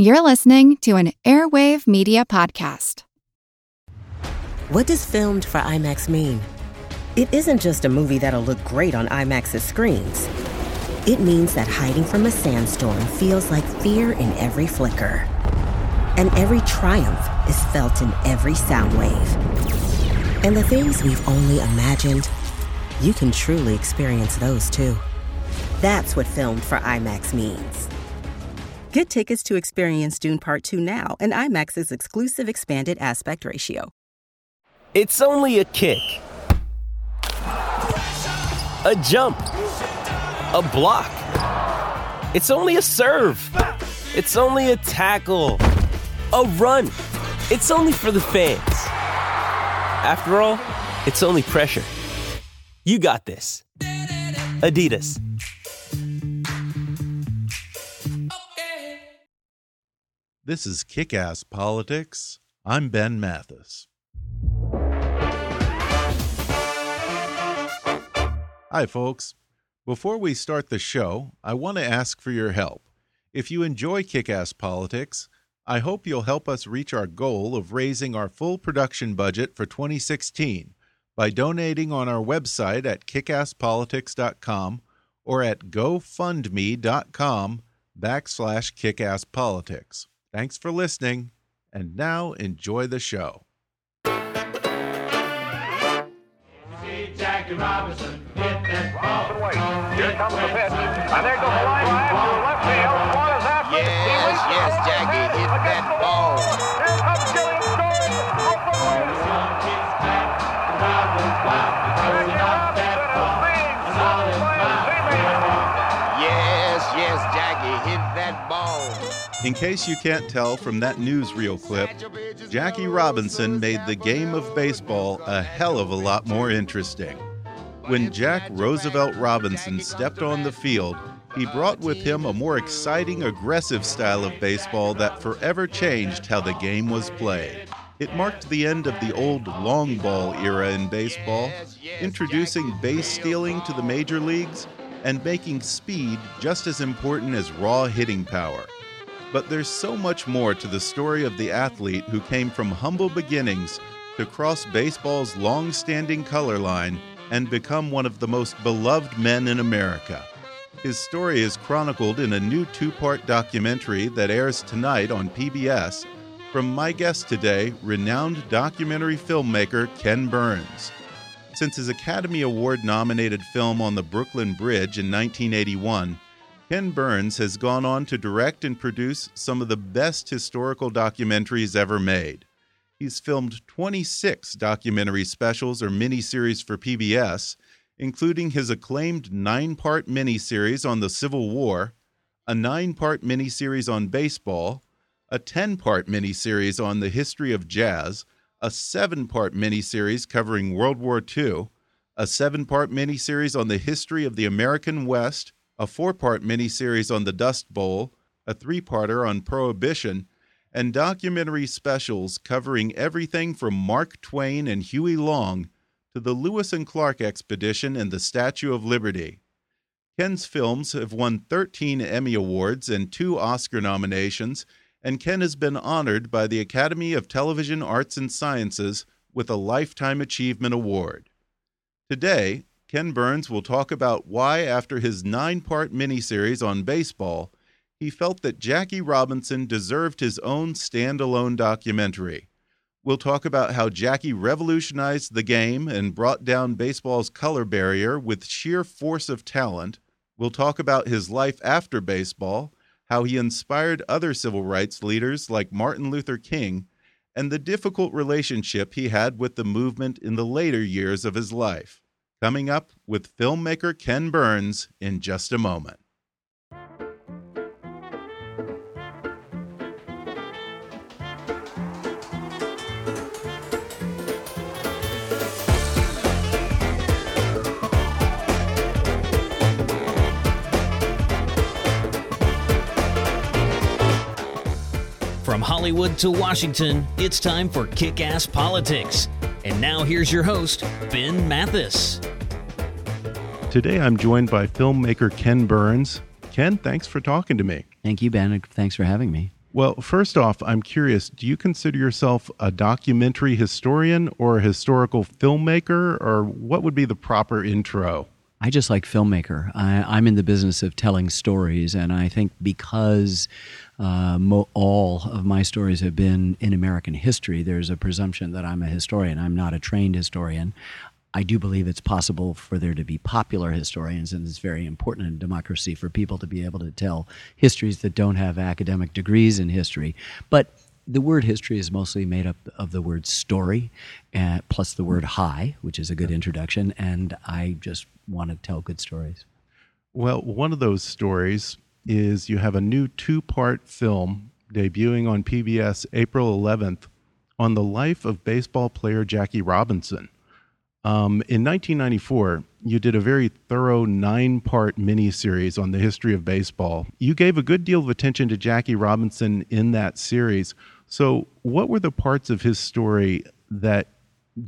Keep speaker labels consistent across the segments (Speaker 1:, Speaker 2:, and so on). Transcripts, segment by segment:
Speaker 1: You're listening to an Airwave Media Podcast.
Speaker 2: What does filmed for IMAX mean? It isn't just a movie that'll look great on IMAX's screens. It means that hiding from a sandstorm feels like fear in every flicker. And every triumph is felt in every sound wave. And the things we've only imagined, you can truly experience those too. That's what filmed for IMAX means. Get tickets to experience Dune Part 2 now and IMAX's exclusive expanded aspect ratio.
Speaker 3: It's only a kick, a jump, a block. It's only a serve. It's only a tackle, a run. It's only for the fans. After all, it's only pressure. You got this. Adidas.
Speaker 4: This is Kick Ass Politics. I'm Ben Mathis. Hi, folks. Before we start the show, I want to ask for your help. If you enjoy Kick Ass Politics, I hope you'll help us reach our goal of raising our full production budget for 2016 by donating on our website at kickasspolitics.com or at gofundme.com backslash kickasspolitics. Thanks for listening, and now enjoy the show.
Speaker 5: Jackie Robinson hit that ball. Here comes the pitch. And there goes the line drive to left field. What is happening?
Speaker 6: Yes, yes, Jackie hit that ball.
Speaker 5: Here comes Gillian
Speaker 4: In case you can't tell from that newsreel clip, Jackie Robinson made the game of baseball a hell of a lot more interesting. When Jack Roosevelt Robinson stepped on the field, he brought with him a more exciting, aggressive style of baseball that forever changed how the game was played. It marked the end of the old long ball era in baseball, introducing base stealing to the major leagues and making speed just as important as raw hitting power. But there's so much more to the story of the athlete who came from humble beginnings to cross baseball's long standing color line and become one of the most beloved men in America. His story is chronicled in a new two part documentary that airs tonight on PBS from my guest today, renowned documentary filmmaker Ken Burns. Since his Academy Award nominated film on the Brooklyn Bridge in 1981, Ken Burns has gone on to direct and produce some of the best historical documentaries ever made. He's filmed 26 documentary specials or miniseries for PBS, including his acclaimed nine part miniseries on the Civil War, a nine part miniseries on baseball, a 10 part miniseries on the history of jazz, a seven part miniseries covering World War II, a seven part miniseries on the history of the American West, a four part miniseries on the Dust Bowl, a three parter on Prohibition, and documentary specials covering everything from Mark Twain and Huey Long to the Lewis and Clark expedition and the Statue of Liberty. Ken's films have won 13 Emmy Awards and two Oscar nominations, and Ken has been honored by the Academy of Television Arts and Sciences with a Lifetime Achievement Award. Today, Ken Burns will talk about why, after his nine part miniseries on baseball, he felt that Jackie Robinson deserved his own standalone documentary. We'll talk about how Jackie revolutionized the game and brought down baseball's color barrier with sheer force of talent. We'll talk about his life after baseball, how he inspired other civil rights leaders like Martin Luther King, and the difficult relationship he had with the movement in the later years of his life. Coming up with filmmaker Ken Burns in just a moment.
Speaker 7: From Hollywood to Washington, it's time for Kick Ass Politics. And now here's your host, Ben Mathis.
Speaker 4: Today I'm joined by filmmaker Ken Burns. Ken, thanks for talking to me.
Speaker 8: Thank you, Ben. and Thanks for having me.
Speaker 4: Well, first off, I'm curious do you consider yourself a documentary historian or a historical filmmaker, or what would be the proper intro?
Speaker 8: I just like filmmaker. I, am in the business of telling stories, and I think because uh, mo- all of my stories have been in American history, there's a presumption that I'm a historian. I'm not a trained historian. I do believe it's possible for there to be popular historians, and it's very important in democracy for people to be able to tell histories that don't have academic degrees in history. But the word history is mostly made up of the word story, uh, plus the word high, which is a good introduction. And I just want to tell good stories.
Speaker 4: Well, one of those stories is you have a new two part film debuting on PBS April 11th on the life of baseball player Jackie Robinson. Um, in 1994, you did a very thorough nine part miniseries on the history of baseball. You gave a good deal of attention to Jackie Robinson in that series. So, what were the parts of his story that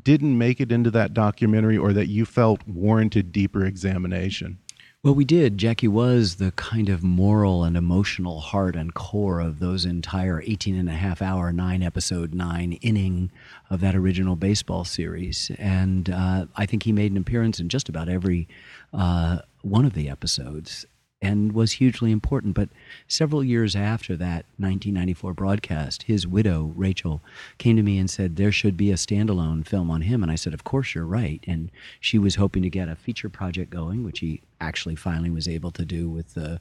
Speaker 4: didn't make it into that documentary or that you felt warranted deeper examination?
Speaker 8: Well, we did. Jackie was the kind of moral and emotional heart and core of those entire 18 and a half hour, nine episode, nine inning of that original baseball series. And uh, I think he made an appearance in just about every uh, one of the episodes and was hugely important. But several years after that 1994 broadcast, his widow, Rachel, came to me and said, There should be a standalone film on him. And I said, Of course, you're right. And she was hoping to get a feature project going, which he actually finally was able to do with the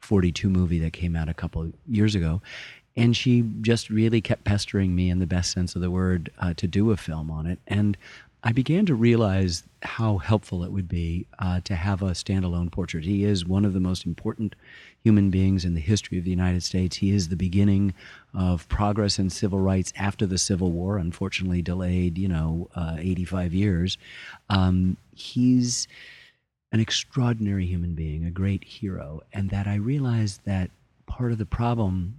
Speaker 8: 42 movie that came out a couple years ago. And she just really kept pestering me in the best sense of the word uh, to do a film on it. And I began to realize how helpful it would be uh, to have a standalone portrait. He is one of the most important human beings in the history of the United States. He is the beginning of progress in civil rights after the Civil War, unfortunately delayed, you know, uh, 85 years. Um, he's an extraordinary human being, a great hero, and that I realized that part of the problem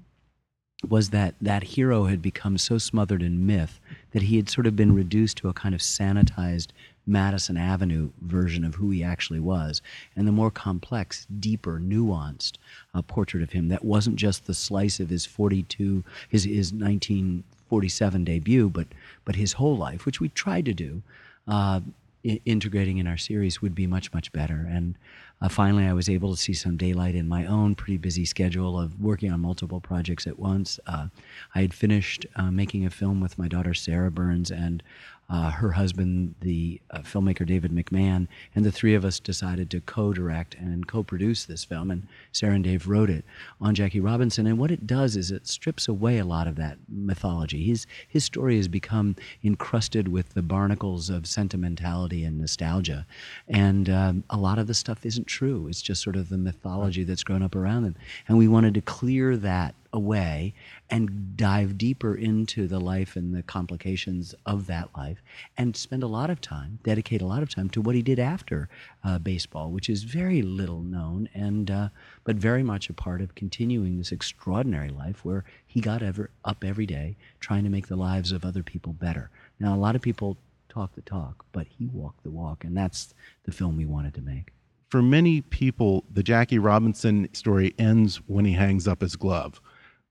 Speaker 8: was that that hero had become so smothered in myth that he had sort of been reduced to a kind of sanitized Madison Avenue version of who he actually was. And the more complex, deeper, nuanced uh, portrait of him that wasn't just the slice of his 42, his, his 1947 debut, but, but his whole life, which we tried to do. Uh, I- integrating in our series would be much much better and uh, finally i was able to see some daylight in my own pretty busy schedule of working on multiple projects at once. Uh, i had finished uh, making a film with my daughter sarah burns and uh, her husband, the uh, filmmaker David McMahon, and the three of us decided to co direct and co produce this film. And Sarah and Dave wrote it on Jackie Robinson. And what it does is it strips away a lot of that mythology. His, his story has become encrusted with the barnacles of sentimentality and nostalgia. And um, a lot of the stuff isn't true. It's just sort of the mythology that's grown up around him. And we wanted to clear that away and dive deeper into the life and the complications of that life and spend a lot of time, dedicate a lot of time to what he did after uh, baseball, which is very little known and uh, but very much a part of continuing this extraordinary life where he got ever up every day trying to make the lives of other people better. Now, a lot of people talk the talk, but he walked the walk, and that's the film we wanted to make.
Speaker 4: For many people, the Jackie Robinson story ends when he hangs up his glove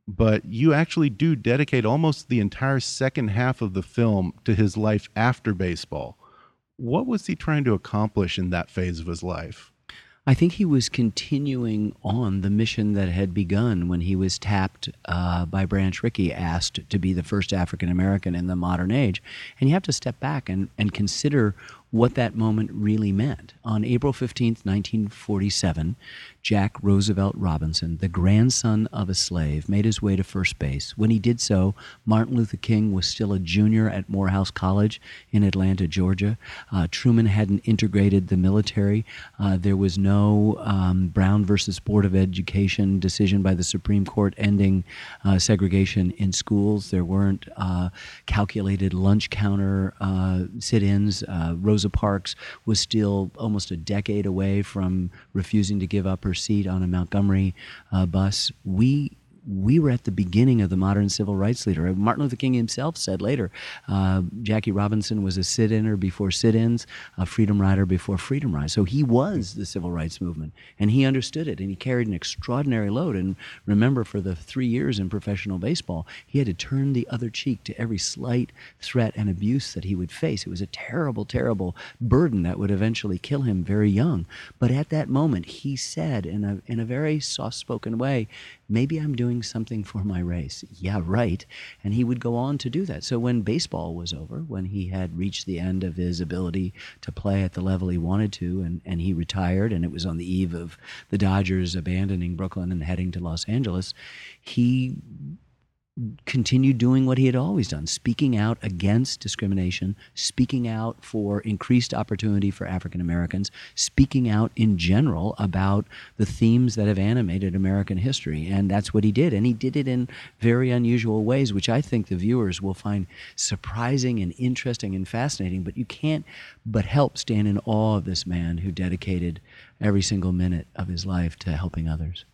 Speaker 4: but you actually do dedicate almost the entire second half of the film to his life after baseball. What was he trying to accomplish in that phase of his life?
Speaker 8: I think he was continuing on the mission that had begun when he was tapped uh, by Branch Rickey, asked to be the first African American in the modern age. And you have to step back and, and consider what that moment really meant. On April 15th, 1947, Jack Roosevelt Robinson, the grandson of a slave, made his way to first base. When he did so, Martin Luther King was still a junior at Morehouse College in Atlanta, Georgia. Uh, Truman hadn't integrated the military. Uh, there was no um, Brown versus Board of Education decision by the Supreme Court ending uh, segregation in schools. There weren't uh, calculated lunch counter uh, sit ins. Uh, Rosa Parks was still almost a decade away from refusing to give up her seat on a Montgomery uh, bus. We we were at the beginning of the modern civil rights leader. Martin Luther King himself said later, uh, Jackie Robinson was a sit-inner before sit-ins, a freedom rider before freedom riders. So he was the civil rights movement, and he understood it, and he carried an extraordinary load. And remember, for the three years in professional baseball, he had to turn the other cheek to every slight threat and abuse that he would face. It was a terrible, terrible burden that would eventually kill him very young. But at that moment, he said in a in a very soft-spoken way, maybe I'm doing something for my race. Yeah, right. And he would go on to do that. So when baseball was over, when he had reached the end of his ability to play at the level he wanted to, and, and he retired, and it was on the eve of the Dodgers abandoning Brooklyn and heading to Los Angeles, he continued doing what he had always done speaking out against discrimination, speaking out for increased opportunity for African Americans, speaking out in general about the themes that have animated American history. And that's what he did. And he did it in very unusual ways, which I think the viewers will find surprising and interesting and fascinating. But you can't but help stand in awe of this man who dedicated every single minute of his life to helping others.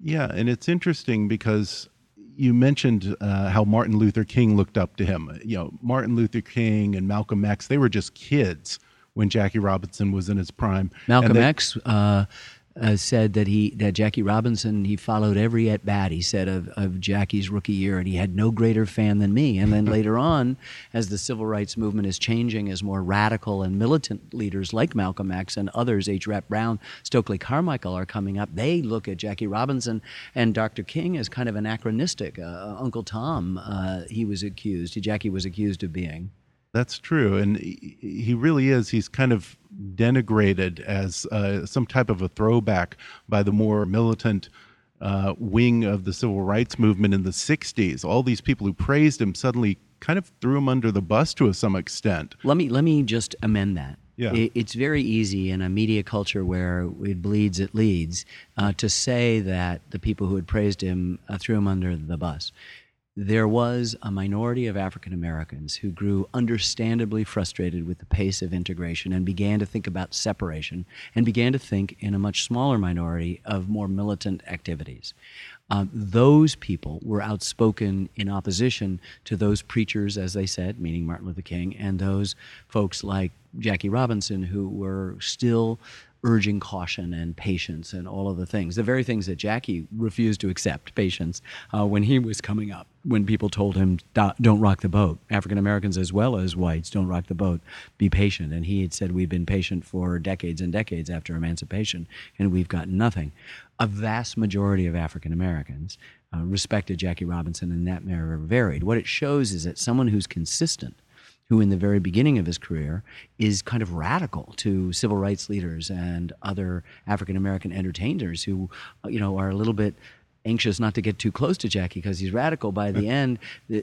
Speaker 4: Yeah, and it's interesting because you mentioned uh, how Martin Luther King looked up to him. You know, Martin Luther King and Malcolm X, they were just kids when Jackie Robinson was in his prime.
Speaker 8: Malcolm they, X uh, uh, said that he that Jackie Robinson he followed every at bat he said of, of Jackie's rookie year and he had no greater fan than me and then later on as the civil rights movement is changing as more radical and militant leaders like Malcolm X and others H. Rap Brown Stokely Carmichael are coming up they look at Jackie Robinson and Dr. King as kind of anachronistic uh, Uncle Tom uh, he was accused Jackie was accused of being
Speaker 4: that's true, and he really is. He's kind of denigrated as uh, some type of a throwback by the more militant uh, wing of the civil rights movement in the '60s. All these people who praised him suddenly kind of threw him under the bus to some extent.
Speaker 8: Let me let me just amend that.
Speaker 4: Yeah.
Speaker 8: It's very easy in a media culture where it bleeds, it leads, uh, to say that the people who had praised him uh, threw him under the bus there was a minority of African Americans who grew understandably frustrated with the pace of integration and began to think about separation and began to think in a much smaller minority of more militant activities. Uh, those people were outspoken in opposition to those preachers, as they said, meaning Martin Luther King, and those folks like Jackie Robinson, who were still urging caution and patience and all of the things, the very things that Jackie refused to accept, patience, uh, when he was coming up, when people told him, don't rock the boat. African Americans as well as whites, don't rock the boat, be patient. And he had said, we've been patient for decades and decades after emancipation, and we've gotten nothing. A vast majority of African Americans uh, respected Jackie Robinson, and that never varied. What it shows is that someone who's consistent who in the very beginning of his career is kind of radical to civil rights leaders and other African American entertainers who, uh, you know, are a little bit anxious not to get too close to Jackie because he's radical. By the end,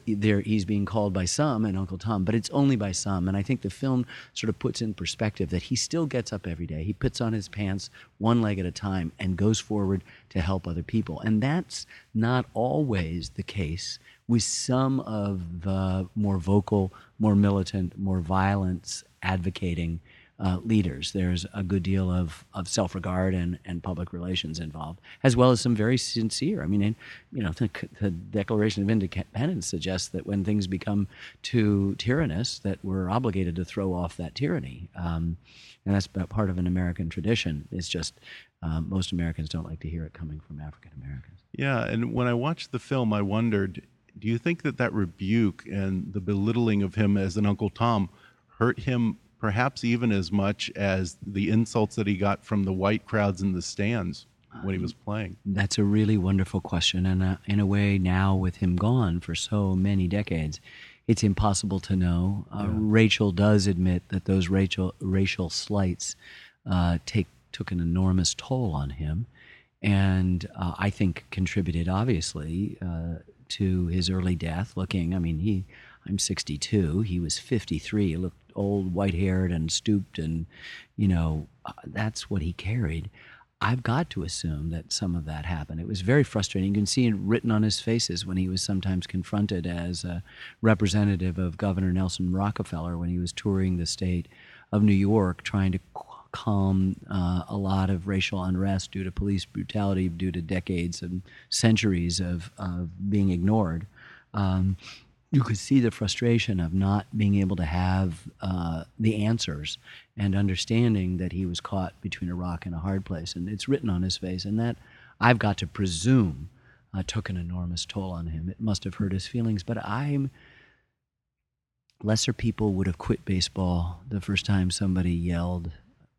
Speaker 8: there he's being called by some and Uncle Tom, but it's only by some. And I think the film sort of puts in perspective that he still gets up every day. He puts on his pants one leg at a time and goes forward to help other people. And that's not always the case with some of the more vocal, more militant, more violence advocating uh, leaders. There's a good deal of, of self regard and, and public relations involved, as well as some very sincere. I mean, in, you know, the, the, Declaration of Independence suggests that when things become too tyrannous, that we're obligated to throw off that tyranny. Um, and that's part of an American tradition. It's just um, most Americans don't like to hear it coming from African Americans.
Speaker 4: Yeah, and when I watched the film, I wondered do you think that that rebuke and the belittling of him as an Uncle Tom hurt him perhaps even as much as the insults that he got from the white crowds in the stands when he was playing?
Speaker 8: That's a really wonderful question. And uh, in a way, now with him gone for so many decades, it's impossible to know. Uh, yeah. Rachel does admit that those racial, racial slights uh, take, took an enormous toll on him. And uh, I think contributed, obviously, uh, to his early death. Looking, I mean, he, I'm 62. He was 53. He looked old, white-haired, and stooped, and you know, uh, that's what he carried. I've got to assume that some of that happened. It was very frustrating. You can see it written on his faces when he was sometimes confronted as a representative of Governor Nelson Rockefeller when he was touring the state of New York, trying to calm uh, a lot of racial unrest due to police brutality, due to decades and centuries of, of being ignored. Um, you could see the frustration of not being able to have uh, the answers and understanding that he was caught between a rock and a hard place. And it's written on his face. And that, I've got to presume, uh, took an enormous toll on him. It must have hurt his feelings. But I'm lesser people would have quit baseball the first time somebody yelled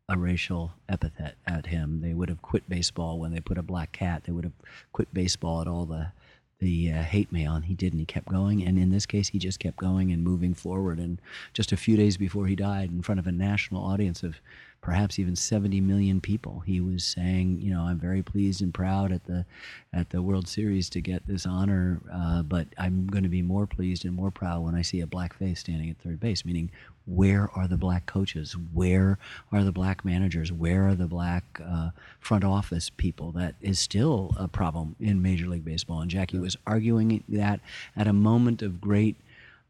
Speaker 8: a racial epithet at him. They would have quit baseball when they put a black cat. They would have quit baseball at all the the uh, hate mail, and he did, and he kept going. And in this case, he just kept going and moving forward. And just a few days before he died, in front of a national audience of perhaps even 70 million people. He was saying, you know, I'm very pleased and proud at the at the World Series to get this honor, uh, but I'm going to be more pleased and more proud when I see a black face standing at third base. Meaning, where are the black coaches? Where are the black managers? Where are the black uh, front office people? That is still a problem in Major League Baseball. And Jackie was arguing that at a moment of great.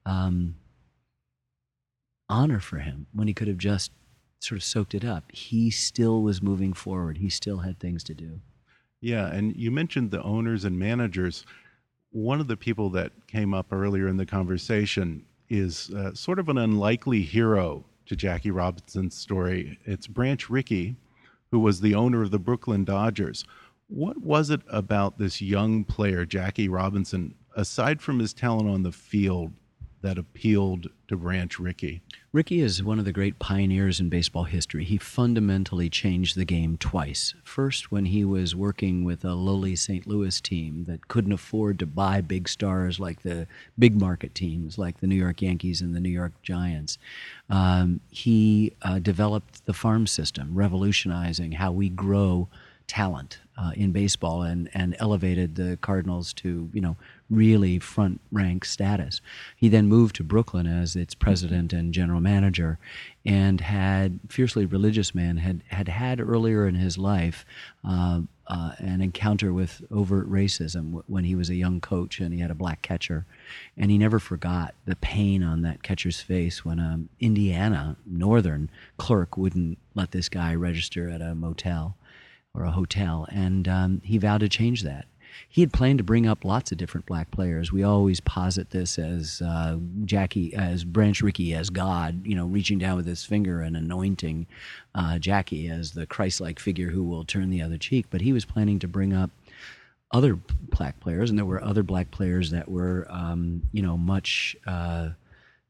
Speaker 8: Um, honor for him when he could have just sort of soaked it up. He still was moving forward. He still had things to do.
Speaker 4: Yeah, and you mentioned the owners and managers. One of the people that came up earlier in the conversation is uh, sort of an unlikely hero to Jackie Robinson's story. It's Branch Rickey, who was the owner of the Brooklyn Dodgers. What was it about this young player, Jackie Robinson, aside from his talent on the field, that appealed to Branch Rickey?
Speaker 8: Rickey is one of the great pioneers in baseball history. He fundamentally changed the game twice. First, when he was working with a lowly St. Louis team that couldn't afford to buy big stars like the big market teams, like the New York Yankees and the New York Giants, um, he uh, developed the farm system, revolutionizing how we grow talent uh, in baseball and, and elevated the Cardinals to, you know, really front rank status. He then moved to Brooklyn as its president and general manager and had fiercely religious man had had had earlier in his life uh, uh, an encounter with overt racism when he was a young coach and he had a black catcher. And he never forgot the pain on that catcher's face when an Indiana northern clerk wouldn't let this guy register at a motel or a hotel. And um, he vowed to change that he had planned to bring up lots of different black players. We always posit this as uh, Jackie, as Branch Rickey, as God, you know, reaching down with his finger and anointing uh, Jackie as the Christ-like figure who will turn the other cheek. But he was planning to bring up other black players, and there were other black players that were, um, you know, much uh,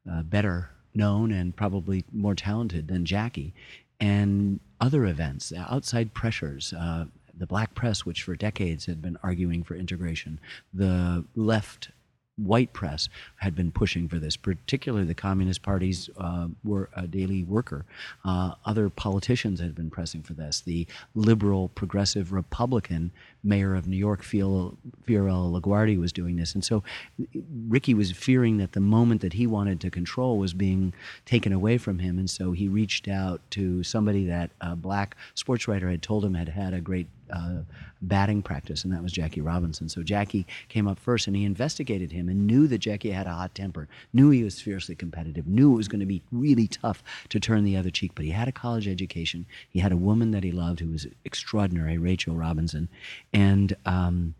Speaker 8: uh better known and probably more talented than Jackie. And other events, outside pressures, uh, the black press, which for decades had been arguing for integration, the left white press had been pushing for this, particularly the Communist Party's uh, were a daily worker. Uh, other politicians had been pressing for this. The liberal, progressive Republican mayor of New York, Fiorello LaGuardia, was doing this. And so Rickey was fearing that the moment that he wanted to control was being taken away from him. And so he reached out to somebody that a black sports writer had told him had had a great uh, batting practice, and that was Jackie Robinson. So Jackie came up first, and he investigated him and knew that Jackie had a hot temper, knew he was fiercely competitive, knew it was going to be really tough to turn the other cheek. But he had a college education. He had a woman that he loved who was extraordinary, Rachel Robinson, and um,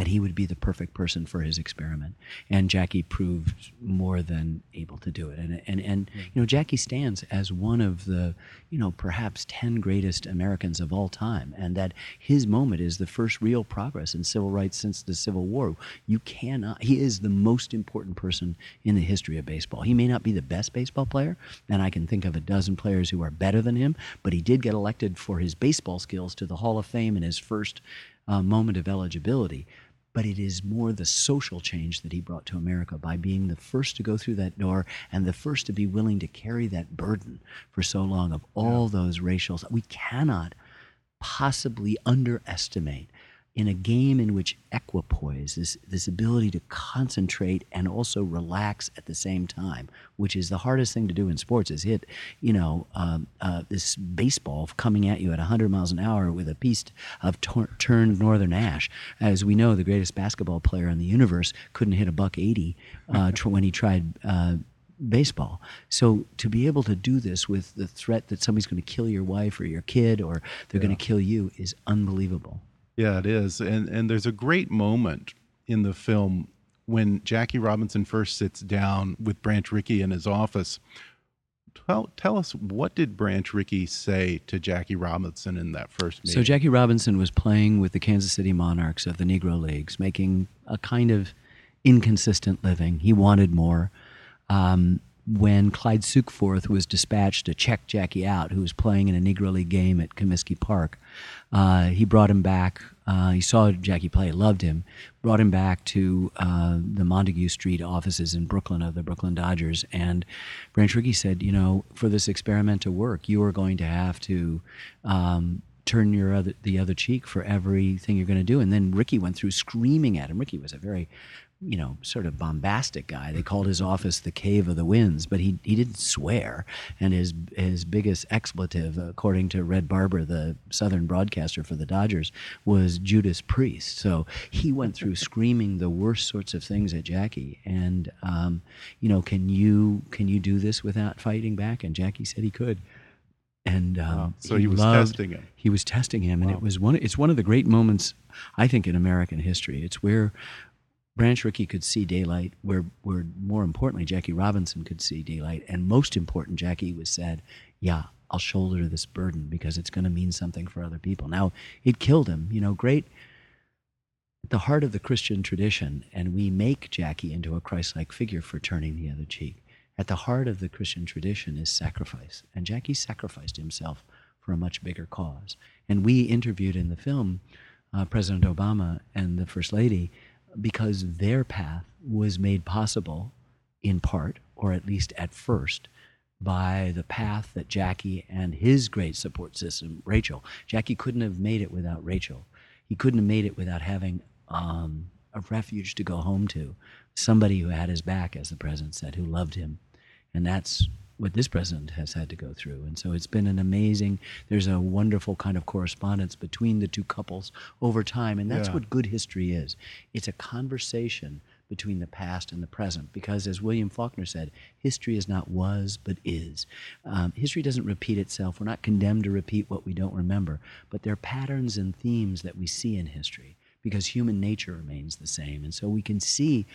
Speaker 8: that he would be the perfect person for his experiment. And Jackie proved more than able to do it. And and and you know, Jackie stands as one of the you know perhaps ten greatest Americans of all time, and that his moment is the first real progress in civil rights since the Civil War. You cannot. He is the most important person in the history of baseball. He may not be the best baseball player, and I can think of a dozen players who are better than him, but he did get elected for his baseball skills to the Hall of Fame in his first uh, moment of eligibility but it is more the social change that he brought to America by being the first to go through that door and the first to be willing to carry that burden for so long of all yeah. those racial. We cannot possibly underestimate in a game in which equipoise, this, this ability to concentrate and also relax at the same time, which is the hardest thing to do in sports, is hit, you know, um, uh, this baseball coming at you at 100 miles an hour with a piece of tor- turned northern ash. As we know, the greatest basketball player in the universe couldn't hit a buck 80 uh, when he tried uh, baseball. So to be able to do this with the threat that somebody's going to kill your wife or your kid or they're going to kill you is unbelievable.
Speaker 4: Yeah, it is. And and there's a great moment in the film when Jackie Robinson first sits down with Branch Rickey in his office. Tell, tell us what did Branch Rickey say to Jackie Robinson in that first meeting?
Speaker 8: So Jackie Robinson was playing with the Kansas City Monarchs of the Negro Leagues, making a kind of inconsistent living. He wanted more. Um, when Clyde Sukeforth was dispatched to check Jackie out, who was playing in a Negro League game at Comiskey Park, uh, he brought him back. Uh, he saw Jackie play, loved him, brought him back to uh, the Montague Street offices in Brooklyn of the Brooklyn Dodgers. And Branch Rickey said, You know, for this experiment to work, you are going to have to. Um, turn your other the other cheek for everything you're going to do and then Rickey went through screaming at him Rickey was a very you know, sort of bombastic guy. They called his office the Cave of the Winds, but he he didn't swear. And his his biggest expletive, according to Red Barber, the Southern broadcaster for the Dodgers, was Judas Priest. So he went through screaming the worst sorts of things at Jackie. And um, you know, can you can you do this without fighting back? And Jackie said he could. And um,
Speaker 4: Wow. So he was
Speaker 8: loved-
Speaker 4: testing him.
Speaker 8: He was testing him, and it was one. It's one of the great moments, I think, in American history. It's where Branch Rickey could see daylight, where, where more importantly, Jackie Robinson could see daylight. And most important, Jackie was said, Yeah, I'll shoulder this burden because it's going to mean something for other people. Now, it killed him. You know, great, at the heart of the Christian tradition, and we make Jackie into a Christ like figure for turning the other cheek. At the heart of the Christian tradition is sacrifice. And Jackie sacrificed himself for a much bigger cause. And we interviewed in the film uh, President Obama and the First Lady because their path was made possible in part, or at least at first, by the path that Jackie and his great support system, Rachel. Jackie couldn't have made it without Rachel. He couldn't have made it without having um, a refuge to go home to, somebody who had his back, as the president said, who loved him. And that's what this president has had to go through. And so it's been an amazing, there's a wonderful kind of correspondence between the two couples over time. And that's
Speaker 4: Yeah.
Speaker 8: what good history is it's a conversation between the past and the present. Because as William Faulkner said, history is not was, but is. Um, history doesn't repeat itself. We're not condemned to repeat what we don't remember. But there are patterns and themes that we see in history because human nature remains the same. And so we can see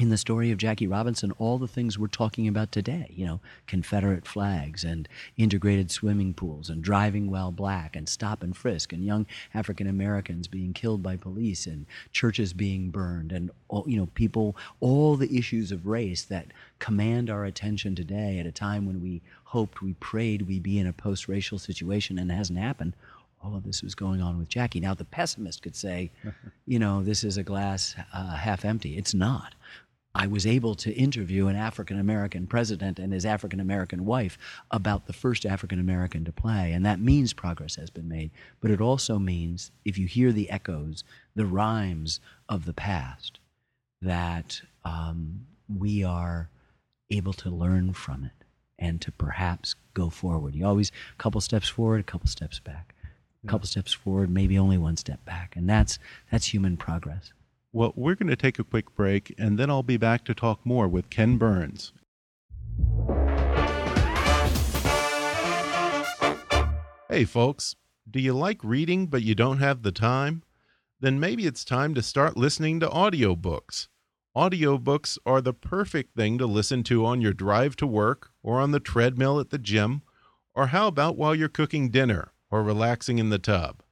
Speaker 8: in the story of Jackie Robinson, all the things we're talking about today, you know, Confederate flags and integrated swimming pools and driving while black and stop and frisk and young African Americans being killed by police and churches being burned and all, you know, people, all the issues of race that command our attention today at a time when we hoped, we prayed we'd be in a post-racial situation and it hasn't happened. All of this was going on with Jackie. Now, the pessimist could say, you know, this is a glass uh, half empty. It's not. I was able to interview an African American president and his African American wife about the first African American to play. And that means progress has been made. But it also means, if you hear the echoes, the rhymes of the past, that um, we are able to learn from it and to perhaps go forward. You always a couple steps forward, a couple steps back. A couple steps forward, maybe only one step back. And that's that's human progress.
Speaker 4: Well, we're going to take a quick break, and then I'll be back to talk more with Ken Burns. Hey, folks, do you like reading but you don't have the time? Then maybe it's time to start listening to audiobooks. Audiobooks are the perfect thing to listen to on your drive to work or on the treadmill at the gym, or how about while you're cooking dinner or relaxing in the tub?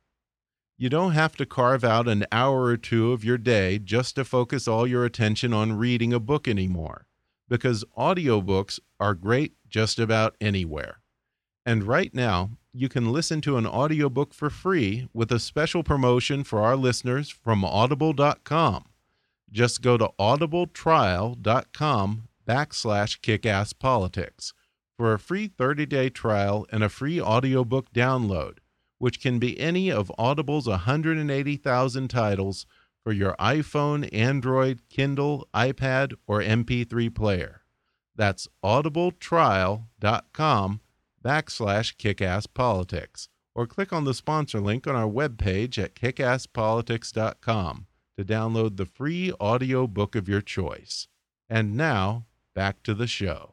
Speaker 4: You don't have to carve out an hour or two of your day just to focus all your attention on reading a book anymore, because audiobooks are great just about anywhere. And right now, you can listen to an audiobook for free with a special promotion for our listeners from audible.com. Just go to audibletrial.com backslash kickasspolitics for a free 30-day trial and a free audiobook download which can be any of Audible's 180,000 titles for your iPhone, Android, Kindle, iPad, or MP3 player. That's audibletrial.com backslash kickasspolitics, or click on the sponsor link on our webpage at kickasspolitics.com to download the free audio book of your choice. And now, back to the show.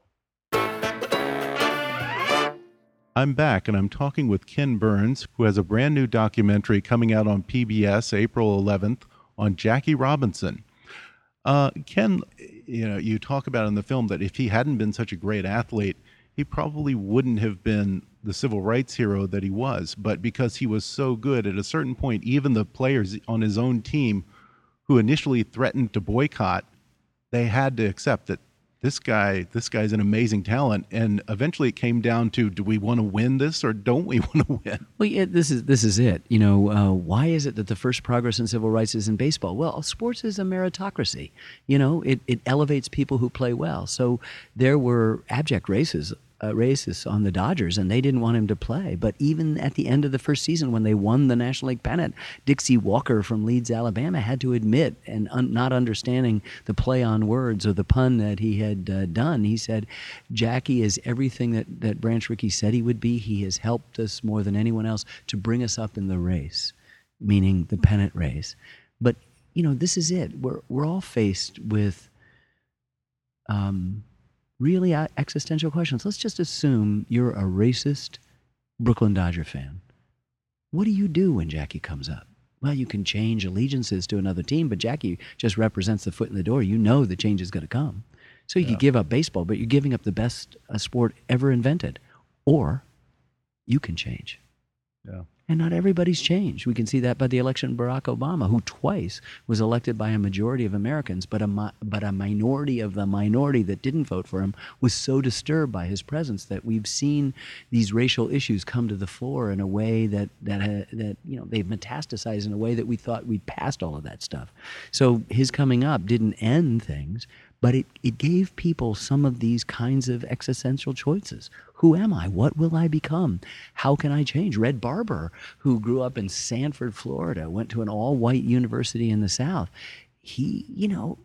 Speaker 4: I'm back and I'm talking with Ken Burns, who has a brand new documentary coming out on PBS April 11th on Jackie Robinson. Uh, Ken, you know, you talk about in the film that if he hadn't been such a great athlete, he probably wouldn't have been the civil rights hero that he was. But because he was so good, at a certain point, even the players on his own team who initially threatened to boycott, they had to accept that this guy this guy's an amazing talent. And eventually it came down to do we want to win this or don't we want to win?
Speaker 8: Well yeah this is this is it. You know uh, why is it that the first progress in civil rights is in baseball? Well sports is a meritocracy. You know it, it elevates people who play well. So there were abject races uh, races on the Dodgers, and they didn't want him to play. But even at the end of the first season, when they won the National League pennant, Dixie Walker from Leeds, Alabama, had to admit, and un- not understanding the play on words or the pun that he had uh, done, he said, "Jackie is everything that that Branch Rickey said he would be. He has helped us more than anyone else to bring us up in the race, meaning the pennant race." But you know, this is it. We're we're all faced with. Um, really existential questions. Let's just assume you're a racist Brooklyn Dodger fan. What do you do when Jackie comes up? Well, you can change allegiances to another team, but Jackie just represents the foot in the door. You know the change is going to come. So you yeah. could give up baseball, but you're giving up the best uh, sport ever invented. Or you can change.
Speaker 4: Yeah.
Speaker 8: And not everybody's changed. We can see that by the election of Barack Obama, who twice was elected by a majority of Americans, but a, but a minority of the minority that didn't vote for him was so disturbed by his presence that we've seen these racial issues come to the fore in a way that, that, uh, that you know, they've metastasized in a way that we thought we'd passed all of that stuff. So his coming up didn't end things, but it, it gave people some of these kinds of existential choices. Who am I? What will I become? How can I change? Red Barber, who grew up in Sanford, Florida, went to an all white university in the South. He, you know,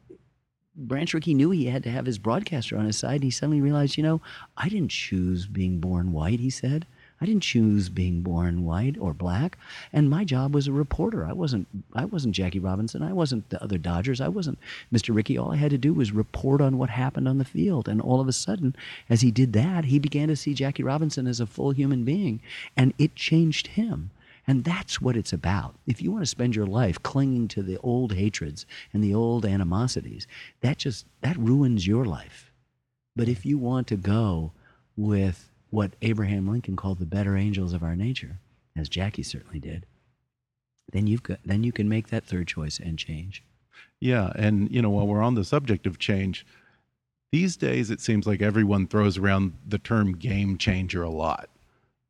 Speaker 8: Branch Rickey knew he had to have his broadcaster on his side. And he suddenly realized, you know, I didn't choose being born white, he said. I didn't choose being born white or black, and my job was a reporter. I wasn't I wasn't Jackie Robinson. I wasn't the other Dodgers. I wasn't Mr. Rickey. All I had to do was report on what happened on the field. And all of a sudden, as he did that, he began to see Jackie Robinson as a full human being, and it changed him. And that's what it's about. If you want to spend your life clinging to the old hatreds and the old animosities, that just that ruins your life. But if you want to go with what Abraham Lincoln called the better angels of our nature, as Jackie certainly did, then you've got then you can make that third choice and change.
Speaker 4: Yeah, and you know, while we're on the subject of change, these days it seems like everyone throws around the term game changer a lot.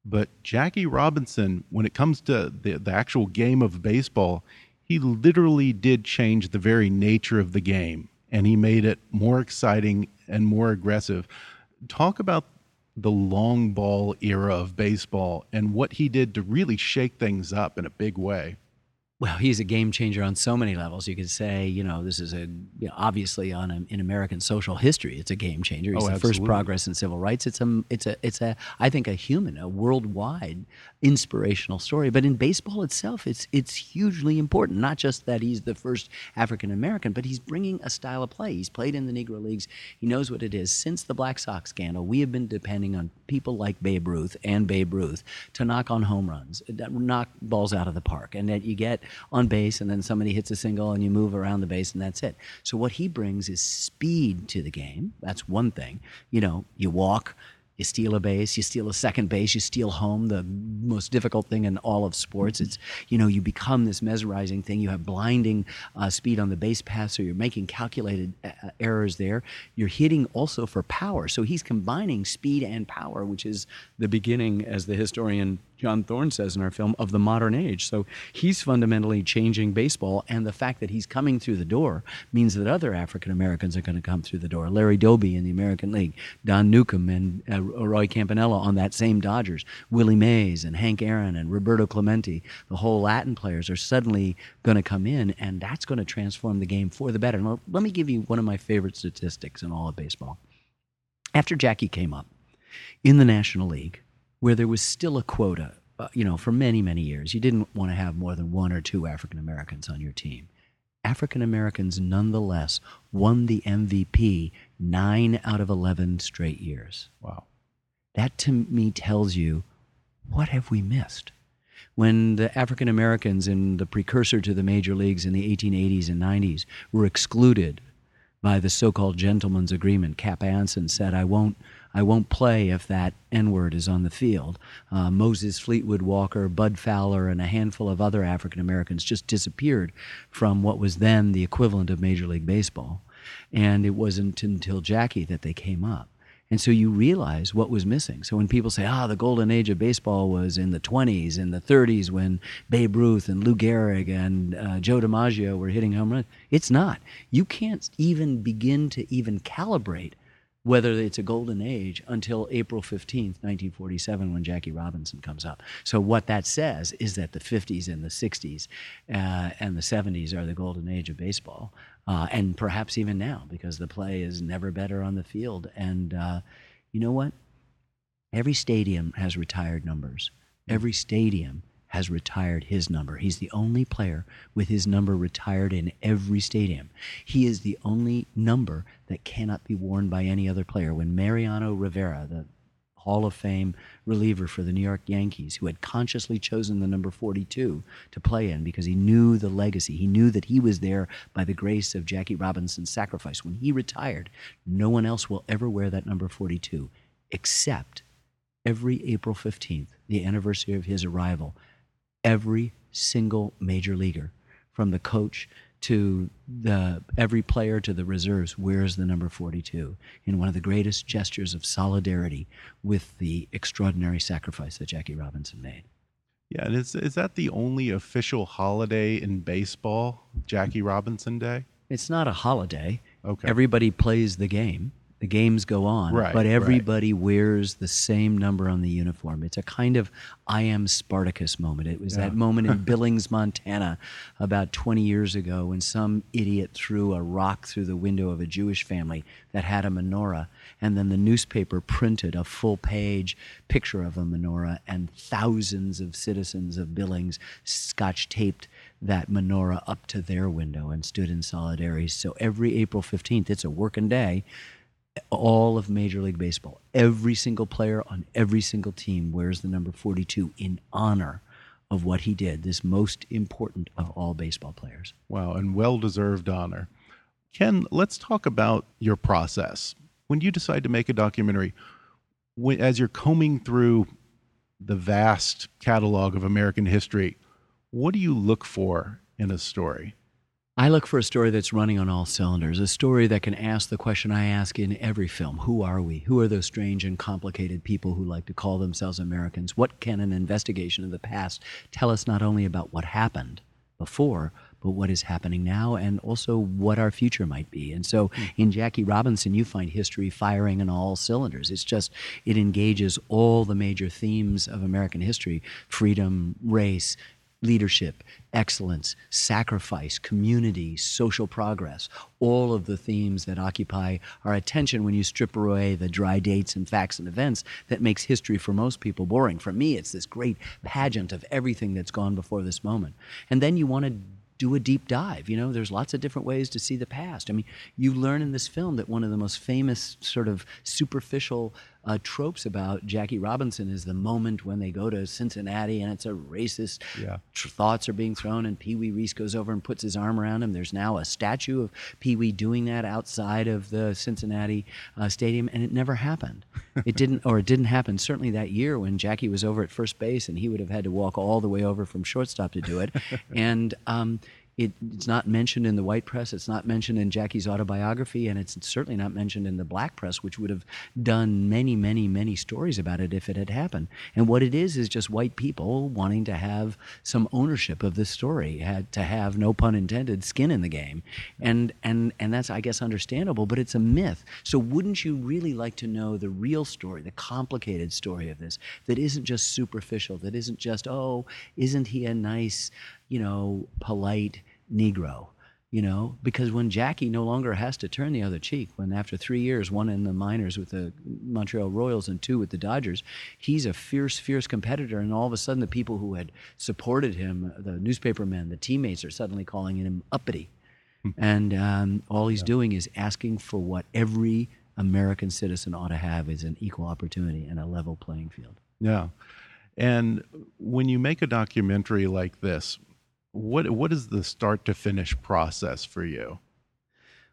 Speaker 4: But Jackie Robinson, when it comes to the, the actual game of baseball, he literally did change the very nature of the game and he made it more exciting and more aggressive. Talk about the long ball era of baseball and what he did to really shake things up in a big way.
Speaker 8: Well, he's a game changer on so many levels. You could say, you know, this is a you know, obviously on a, in American social history, it's a game changer. Oh, he's
Speaker 4: oh,
Speaker 8: the first progress in civil rights. It's a, it's a, it's a, I think, a human, a worldwide inspirational story. But in baseball itself, it's it's hugely important. Not just that he's the first African American, but he's bringing a style of play. He's played in the Negro Leagues. He knows what it is. Since the Black Sox scandal, we have been depending on people like Babe Ruth and Babe Ruth to knock on home runs, knock balls out of the park, and that you get on base and then somebody hits a single and you move around the base and that's it. So what he brings is speed to the game. That's one thing. You know, you walk, you steal a base, you steal a second base, you steal home, the most difficult thing in all of sports. It's, you know, you become this mesmerizing thing. You have blinding uh, speed on the base pass, so you're making calculated uh, uh, errors there. You're hitting also for power. So he's combining speed and power, which is the beginning, as the historian John Thorn says in our film, of the modern age. So he's fundamentally changing baseball, and the fact that he's coming through the door means that other African Americans are going to come through the door. Larry Doby in the American League, Don Newcombe and uh, Roy Campanella on that same Dodgers, Willie Mays and Hank Aaron and Roberto Clemente, the whole Latin players are suddenly going to come in, and that's going to transform the game for the better. And let me give you one of my favorite statistics in all of baseball. After Jackie came up in the National League, where there was still a quota, uh, you know, for many, many years. You didn't want to have more than one or two African Americans on your team. African Americans nonetheless won the MVP nine out of 11 straight years.
Speaker 4: Wow.
Speaker 8: That to me tells you what have we missed? When the African Americans in the precursor to the major leagues in the 1880s and 90s were excluded by the so-called gentleman's agreement, Cap Anson said, "I won't, I won't play if that N-word is on the field." Uh, Moses Fleetwood Walker, Bud Fowler, and a handful of other African Americans just disappeared from what was then the equivalent of Major League Baseball, and it wasn't until Jackie that they came up. And so you realize what was missing. So when people say, ah, the golden age of baseball was in the 20s, in the 30s, when Babe Ruth and Lou Gehrig and uh, Joe DiMaggio were hitting home runs, it's not. You can't even begin to even calibrate whether it's a golden age until April 15th, 1947, when Jackie Robinson comes up. So, what that says is that the 50s and the 60s uh, and the 70s are the golden age of baseball, uh, and perhaps even now, because the play is never better on the field. And uh, you know what? Every stadium has retired numbers. Every stadium has retired his number. He's the only player with his number retired in every stadium. He is the only number that cannot be worn by any other player. When Mariano Rivera, the Hall of Fame reliever for the New York Yankees, who had consciously chosen the number 42 to play in because he knew the legacy. He knew that he was there by the grace of Jackie Robinson's sacrifice. When he retired, no one else will ever wear that number 42 except every April 15th, the anniversary of his arrival, every single major leaguer, from the coach to the every player to the reserves, wears the number 42 in one of the greatest gestures of solidarity with the extraordinary sacrifice that Jackie Robinson made.
Speaker 4: Yeah, and is is that the only official holiday in baseball, Jackie Robinson Day?
Speaker 8: It's not a holiday.
Speaker 4: Okay.
Speaker 8: Everybody plays the game. The games go on,
Speaker 4: Right,
Speaker 8: but
Speaker 4: right.
Speaker 8: everybody wears the same number on the uniform. It's a kind of I am Spartacus moment. It was that moment in Billings, Montana, about 20 years ago when some idiot threw a rock through the window of a Jewish family that had a menorah, and then the newspaper printed a full page picture of a menorah, and thousands of citizens of Billings scotch taped that menorah up to their window and stood in solidarity. So every April 15th, it's a working day all of Major League Baseball, every single player on every single team wears the number 42 in honor of what he did, this most important of all baseball players.
Speaker 4: Wow, and well deserved honor. Ken, let's talk about your process. When you decide to make a documentary, when, as you're combing through the vast catalog of American history, what do you look for in a story?
Speaker 8: I look for a story that's running on all cylinders, a story that can ask the question I ask in every film Who are we? Who are those strange and complicated people who like to call themselves Americans? What can an investigation of the past tell us not only about what happened before, but what is happening now and also what our future might be. And so hmm. in Jackie Robinson, you find history firing on all cylinders. It's just, it engages all the major themes of American history freedom, race, leadership, excellence, sacrifice, community, social progress, all of the themes that occupy our attention when you strip away the dry dates and facts and events that makes history for most people boring. For me, it's this great pageant of everything that's gone before this moment. And then you want to do a deep dive. You know, there's lots of different ways to see the past. I mean, you learn in this film that one of the most famous, sort of superficial uh, tropes about Jackie Robinson is the moment when they go to Cincinnati and it's a racist.
Speaker 4: Yeah.
Speaker 8: tr- thoughts are being thrown, and Pee Wee Reese goes over and puts his arm around him. There's now a statue of Pee Wee doing that outside of the Cincinnati uh, stadium, and it never happened. It didn't, or it didn't happen certainly that year when Jackie was over at first base, and he would have had to walk all the way over from shortstop to do it. and um, it, it's not mentioned in the white press. It's not mentioned in Jackie's autobiography, and it's certainly not mentioned in the black press, which would have done many, many, many stories about it if it had happened. And what it is is just white people wanting to have some ownership of this story, had to have no pun intended skin in the game, and and and that's I guess understandable, but it's a myth. So wouldn't you really like to know the real story, the complicated story of this, that isn't just superficial, that isn't just oh, isn't he a nice you know, polite Negro, you know, because when Jackie no longer has to turn the other cheek, when after three years, one in the minors with the Montreal Royals and two with the Dodgers, he's a fierce, fierce competitor. And all of a sudden, the people who had supported him, the newspaper men, the teammates, are suddenly calling him uppity. and um, all he's doing is asking for what every American citizen ought to have is an equal opportunity and a level playing field.
Speaker 4: Yeah. And when you make a documentary like this, what what is the start to finish process for you?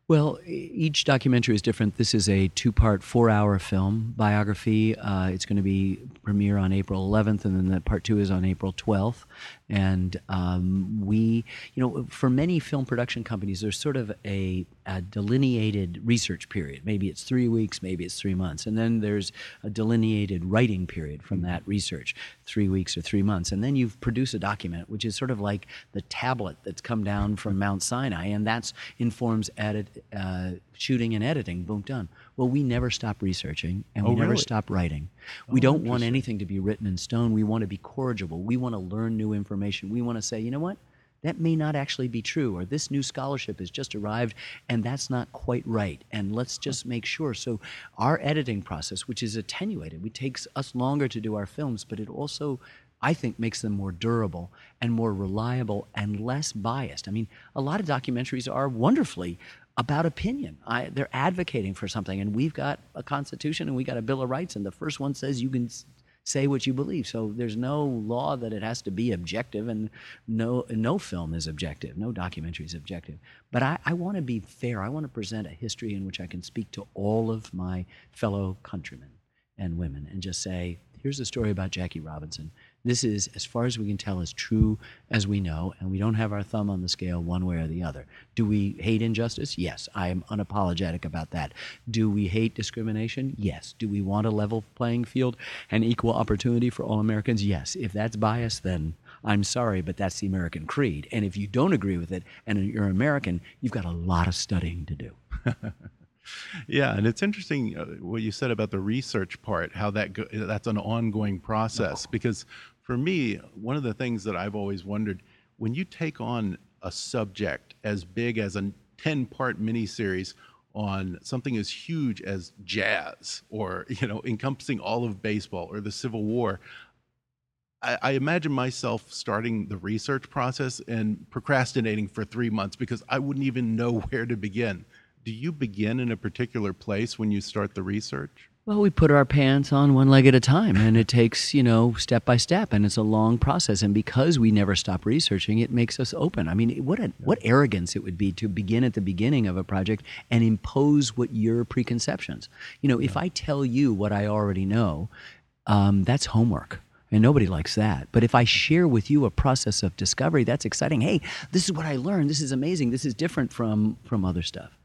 Speaker 8: Well, each documentary is different. This is a two-part, four-hour film biography. Uh, it's going to be premiere on April 11th, and then the part two is on April 12th. And um, we, you know, for many film production companies, there's sort of a, a delineated research period. Maybe it's three weeks, maybe it's three months, and then there's a delineated writing period from that research, three weeks or three months, and then you produce a document, which is sort of like the tablet that's come down from Mount Sinai, and that's informs edit, uh, shooting and editing. Boom, done. Well, we never stop researching, and oh, we
Speaker 4: Oh,
Speaker 8: never
Speaker 4: really?
Speaker 8: stop writing. Oh, we
Speaker 4: Oh,
Speaker 8: don't want anything to be written in stone. We want to be corrigible. We want to learn new information. We want to say, you know what? That may not actually be true, or this new scholarship has just arrived and that's not quite right. And let's just make sure. So, our editing process, which is attenuated, it takes us longer to do our films, but it also, I think, makes them more durable and more reliable and less biased. I mean, a lot of documentaries are wonderfully about opinion. I, they're advocating for something, and we've got a constitution and we got a bill of rights, and the first one says you can say what you believe. So there's no law that it has to be objective, and no no film is objective, no documentary is objective. But I, I want to be fair. I want to present a history in which I can speak to all of my fellow countrymen and women and just say, here's a story about Jackie Robinson. This is, as far as we can tell, as true as we know, and we don't have our thumb on the scale one way or the other. Do we hate injustice? Yes, I am unapologetic about that. Do we hate discrimination? Yes. Do we want a level playing field and equal opportunity for all Americans? Yes. If that's bias, then I'm sorry, but that's the American creed. And if you don't agree with it and you're American, you've got a lot of studying to do.
Speaker 4: Yeah, and it's interesting uh, what you said about the research part, how that go- that's an ongoing process. Because for me, one of the things that I've always wondered when you take on a subject as big as a 10 part miniseries on something as huge as jazz or, you know, encompassing all of baseball or the Civil War, I, I imagine myself starting the research process and procrastinating for three months because I wouldn't even know where to begin. Do you begin in a particular place when you start the research?
Speaker 8: Well, we put our pants on one leg at a time, and it takes, you know, step by step, and it's a long process. And because we never stop researching, it makes us open. I mean, what a, what arrogance it would be to begin at the beginning of a project and impose what your preconceptions. You know, if I tell you what I already know, um, that's homework. And nobody likes that. But if I share with you a process of discovery, that's exciting. Hey, this is what I learned. This is amazing. This is different from from other stuff.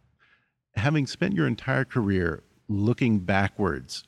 Speaker 4: Having spent your entire career looking backwards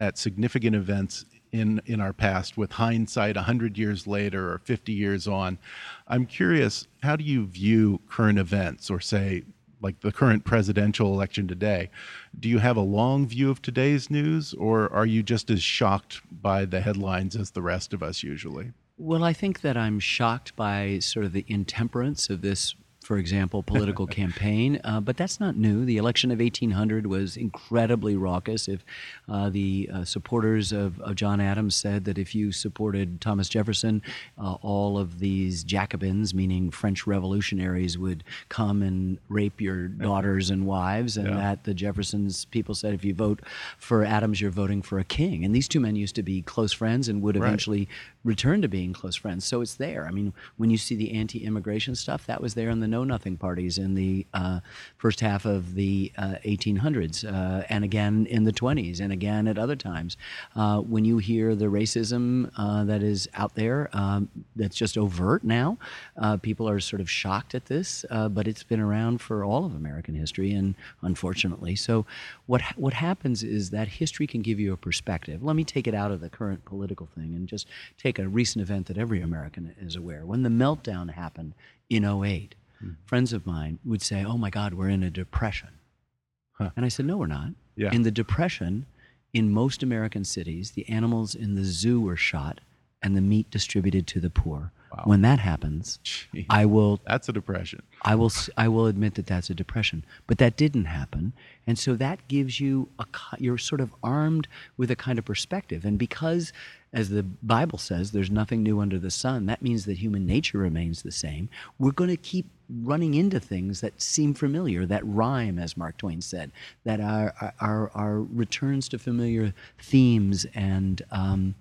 Speaker 4: at significant events in, in our past with hindsight 100 years later or 50 years on, I'm curious how do you view current events or say, like the current presidential election today? Do you have a long view of today's news or are you just as shocked by the headlines as the rest of us usually?
Speaker 8: Well, I think that I'm shocked by sort of the intemperance of this, for example, political campaign. Uh, but that's not new. The election of 1800 was incredibly raucous. If uh, the uh, supporters of, of John Adams said that if you supported Thomas Jefferson, uh, all of these Jacobins, meaning French revolutionaries, would come and rape your daughters and wives, and
Speaker 4: Yeah.
Speaker 8: that the Jeffersons people said if you vote for Adams, you're voting for a king. And these two men used to be close friends and would eventually return to being close friends. So it's there. I mean, when you see the anti-immigration stuff, that was there in the Know Nothing parties in the uh, first half of the uh, 1800s, uh, and again in the 20s, and again at other times. Uh, when you hear the racism uh, that is out there, um, that's just overt now, uh, people are sort of shocked at this, but it's been around for all of American history, and unfortunately, so what ha- what happens is that history can give you a perspective. Let me take it out of the current political thing and just take a recent event that every American is aware. When the meltdown happened in 8 hmm. friends of mine would say, "Oh my God, we're in a depression,"
Speaker 4: Huh.
Speaker 8: and I said, "No, we're not.
Speaker 4: Yeah.
Speaker 8: In the depression, in most American cities, the animals in the zoo were shot and the meat distributed to the poor.
Speaker 4: Wow.
Speaker 8: When that happens,
Speaker 4: Jeez.
Speaker 8: I will
Speaker 4: That's a depression.
Speaker 8: I will s- I will admit that that's a depression, but that didn't happen, and so that gives you a you're sort of armed with a kind of perspective, and because as the Bible says, there's nothing new under the sun. That means that human nature remains the same. We're going to keep running into things that seem familiar, that rhyme, as Mark Twain said, that are are, are returns to familiar themes and um,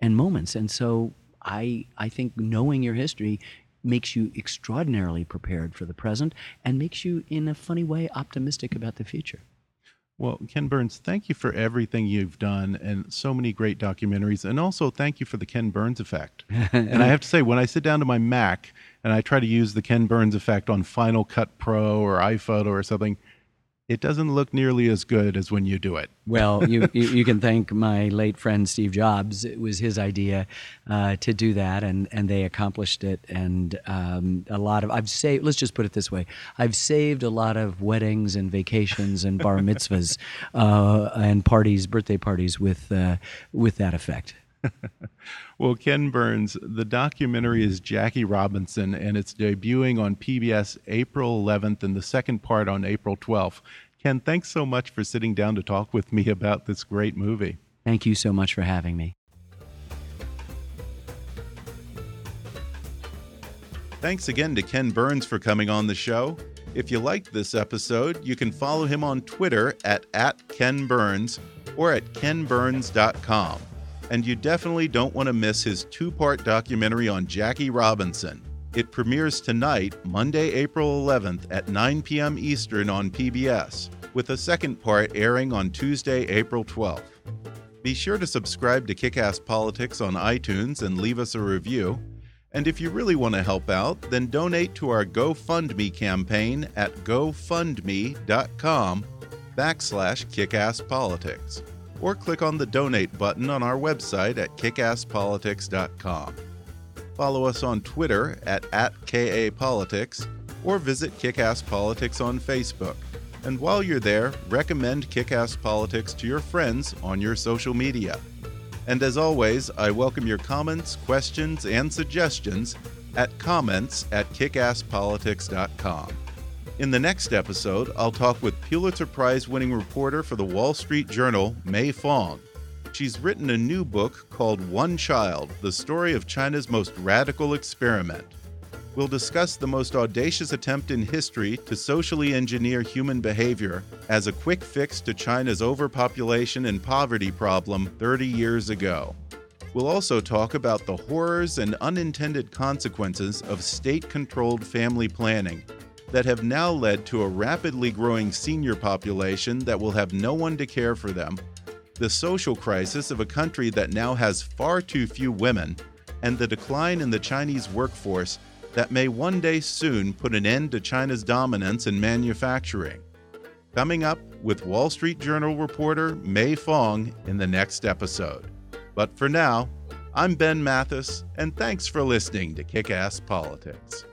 Speaker 8: and moments. And so I I think knowing your history makes you extraordinarily prepared for the present and makes you, in a funny way, optimistic about the future.
Speaker 4: Well, Ken Burns, thank you for everything you've done and so many great documentaries. And also, thank you for the Ken Burns effect. and I have to say, when I sit down to my Mac and I try to use the Ken Burns effect on Final Cut Pro or iPhoto or something, it doesn't look nearly as good as when you do it.
Speaker 8: Well, you, you, you, can thank my late friend Steve Jobs. It was his idea uh, to do that, and, and they accomplished it. And um, a lot of, I've saved, let's just put it this way I've saved a lot of weddings and vacations and bar mitzvahs uh, and parties, birthday parties with, uh, with that effect.
Speaker 4: Well, Ken Burns, the documentary is Jackie Robinson, and it's debuting on PBS April 11th and the second part on April 12th. Ken, thanks so much for sitting down to talk with me about this great movie.
Speaker 8: Thank you so much for having me.
Speaker 4: Thanks again to Ken Burns for coming on the show. If you liked this episode, you can follow him on Twitter at, at Ken Burns or at kenburns.com and you definitely don't want to miss his two part documentary on Jackie Robinson. It premieres tonight, Monday, April 11th at 9 p.m. Eastern on PBS, with a second part airing on Tuesday, April 12th. Be sure to subscribe to Kickass Politics on iTunes and leave us a review. And if you really want to help out, then donate to our GoFundMe campaign at gofundme.com backslash kickasspolitics or click on the donate button on our website at kickasspolitics.com. Follow us on Twitter at, at KAPolitics or visit Kickass Politics on Facebook. And while you're there, recommend Kickass Politics to your friends on your social media. And as always, I welcome your comments, questions, and suggestions at comments at kickasspolitics.com. In the next episode, I'll talk with Pulitzer Prize winning reporter for the Wall Street Journal, Mei Fong. She's written a new book called One Child The Story of China's Most Radical Experiment. We'll discuss the most audacious attempt in history to socially engineer human behavior as a quick fix to China's overpopulation and poverty problem 30 years ago. We'll also talk about the horrors and unintended consequences of state controlled family planning that have now led to a rapidly growing senior population that will have no one to care for them, the social crisis of a country that now has far too few women, and the decline in the Chinese workforce that may one day soon put an end to China's dominance in manufacturing. Coming up with Wall Street Journal reporter Mei Fong in the next episode. But for now, I'm Ben Mathis, and thanks for listening to Kick Ass Politics.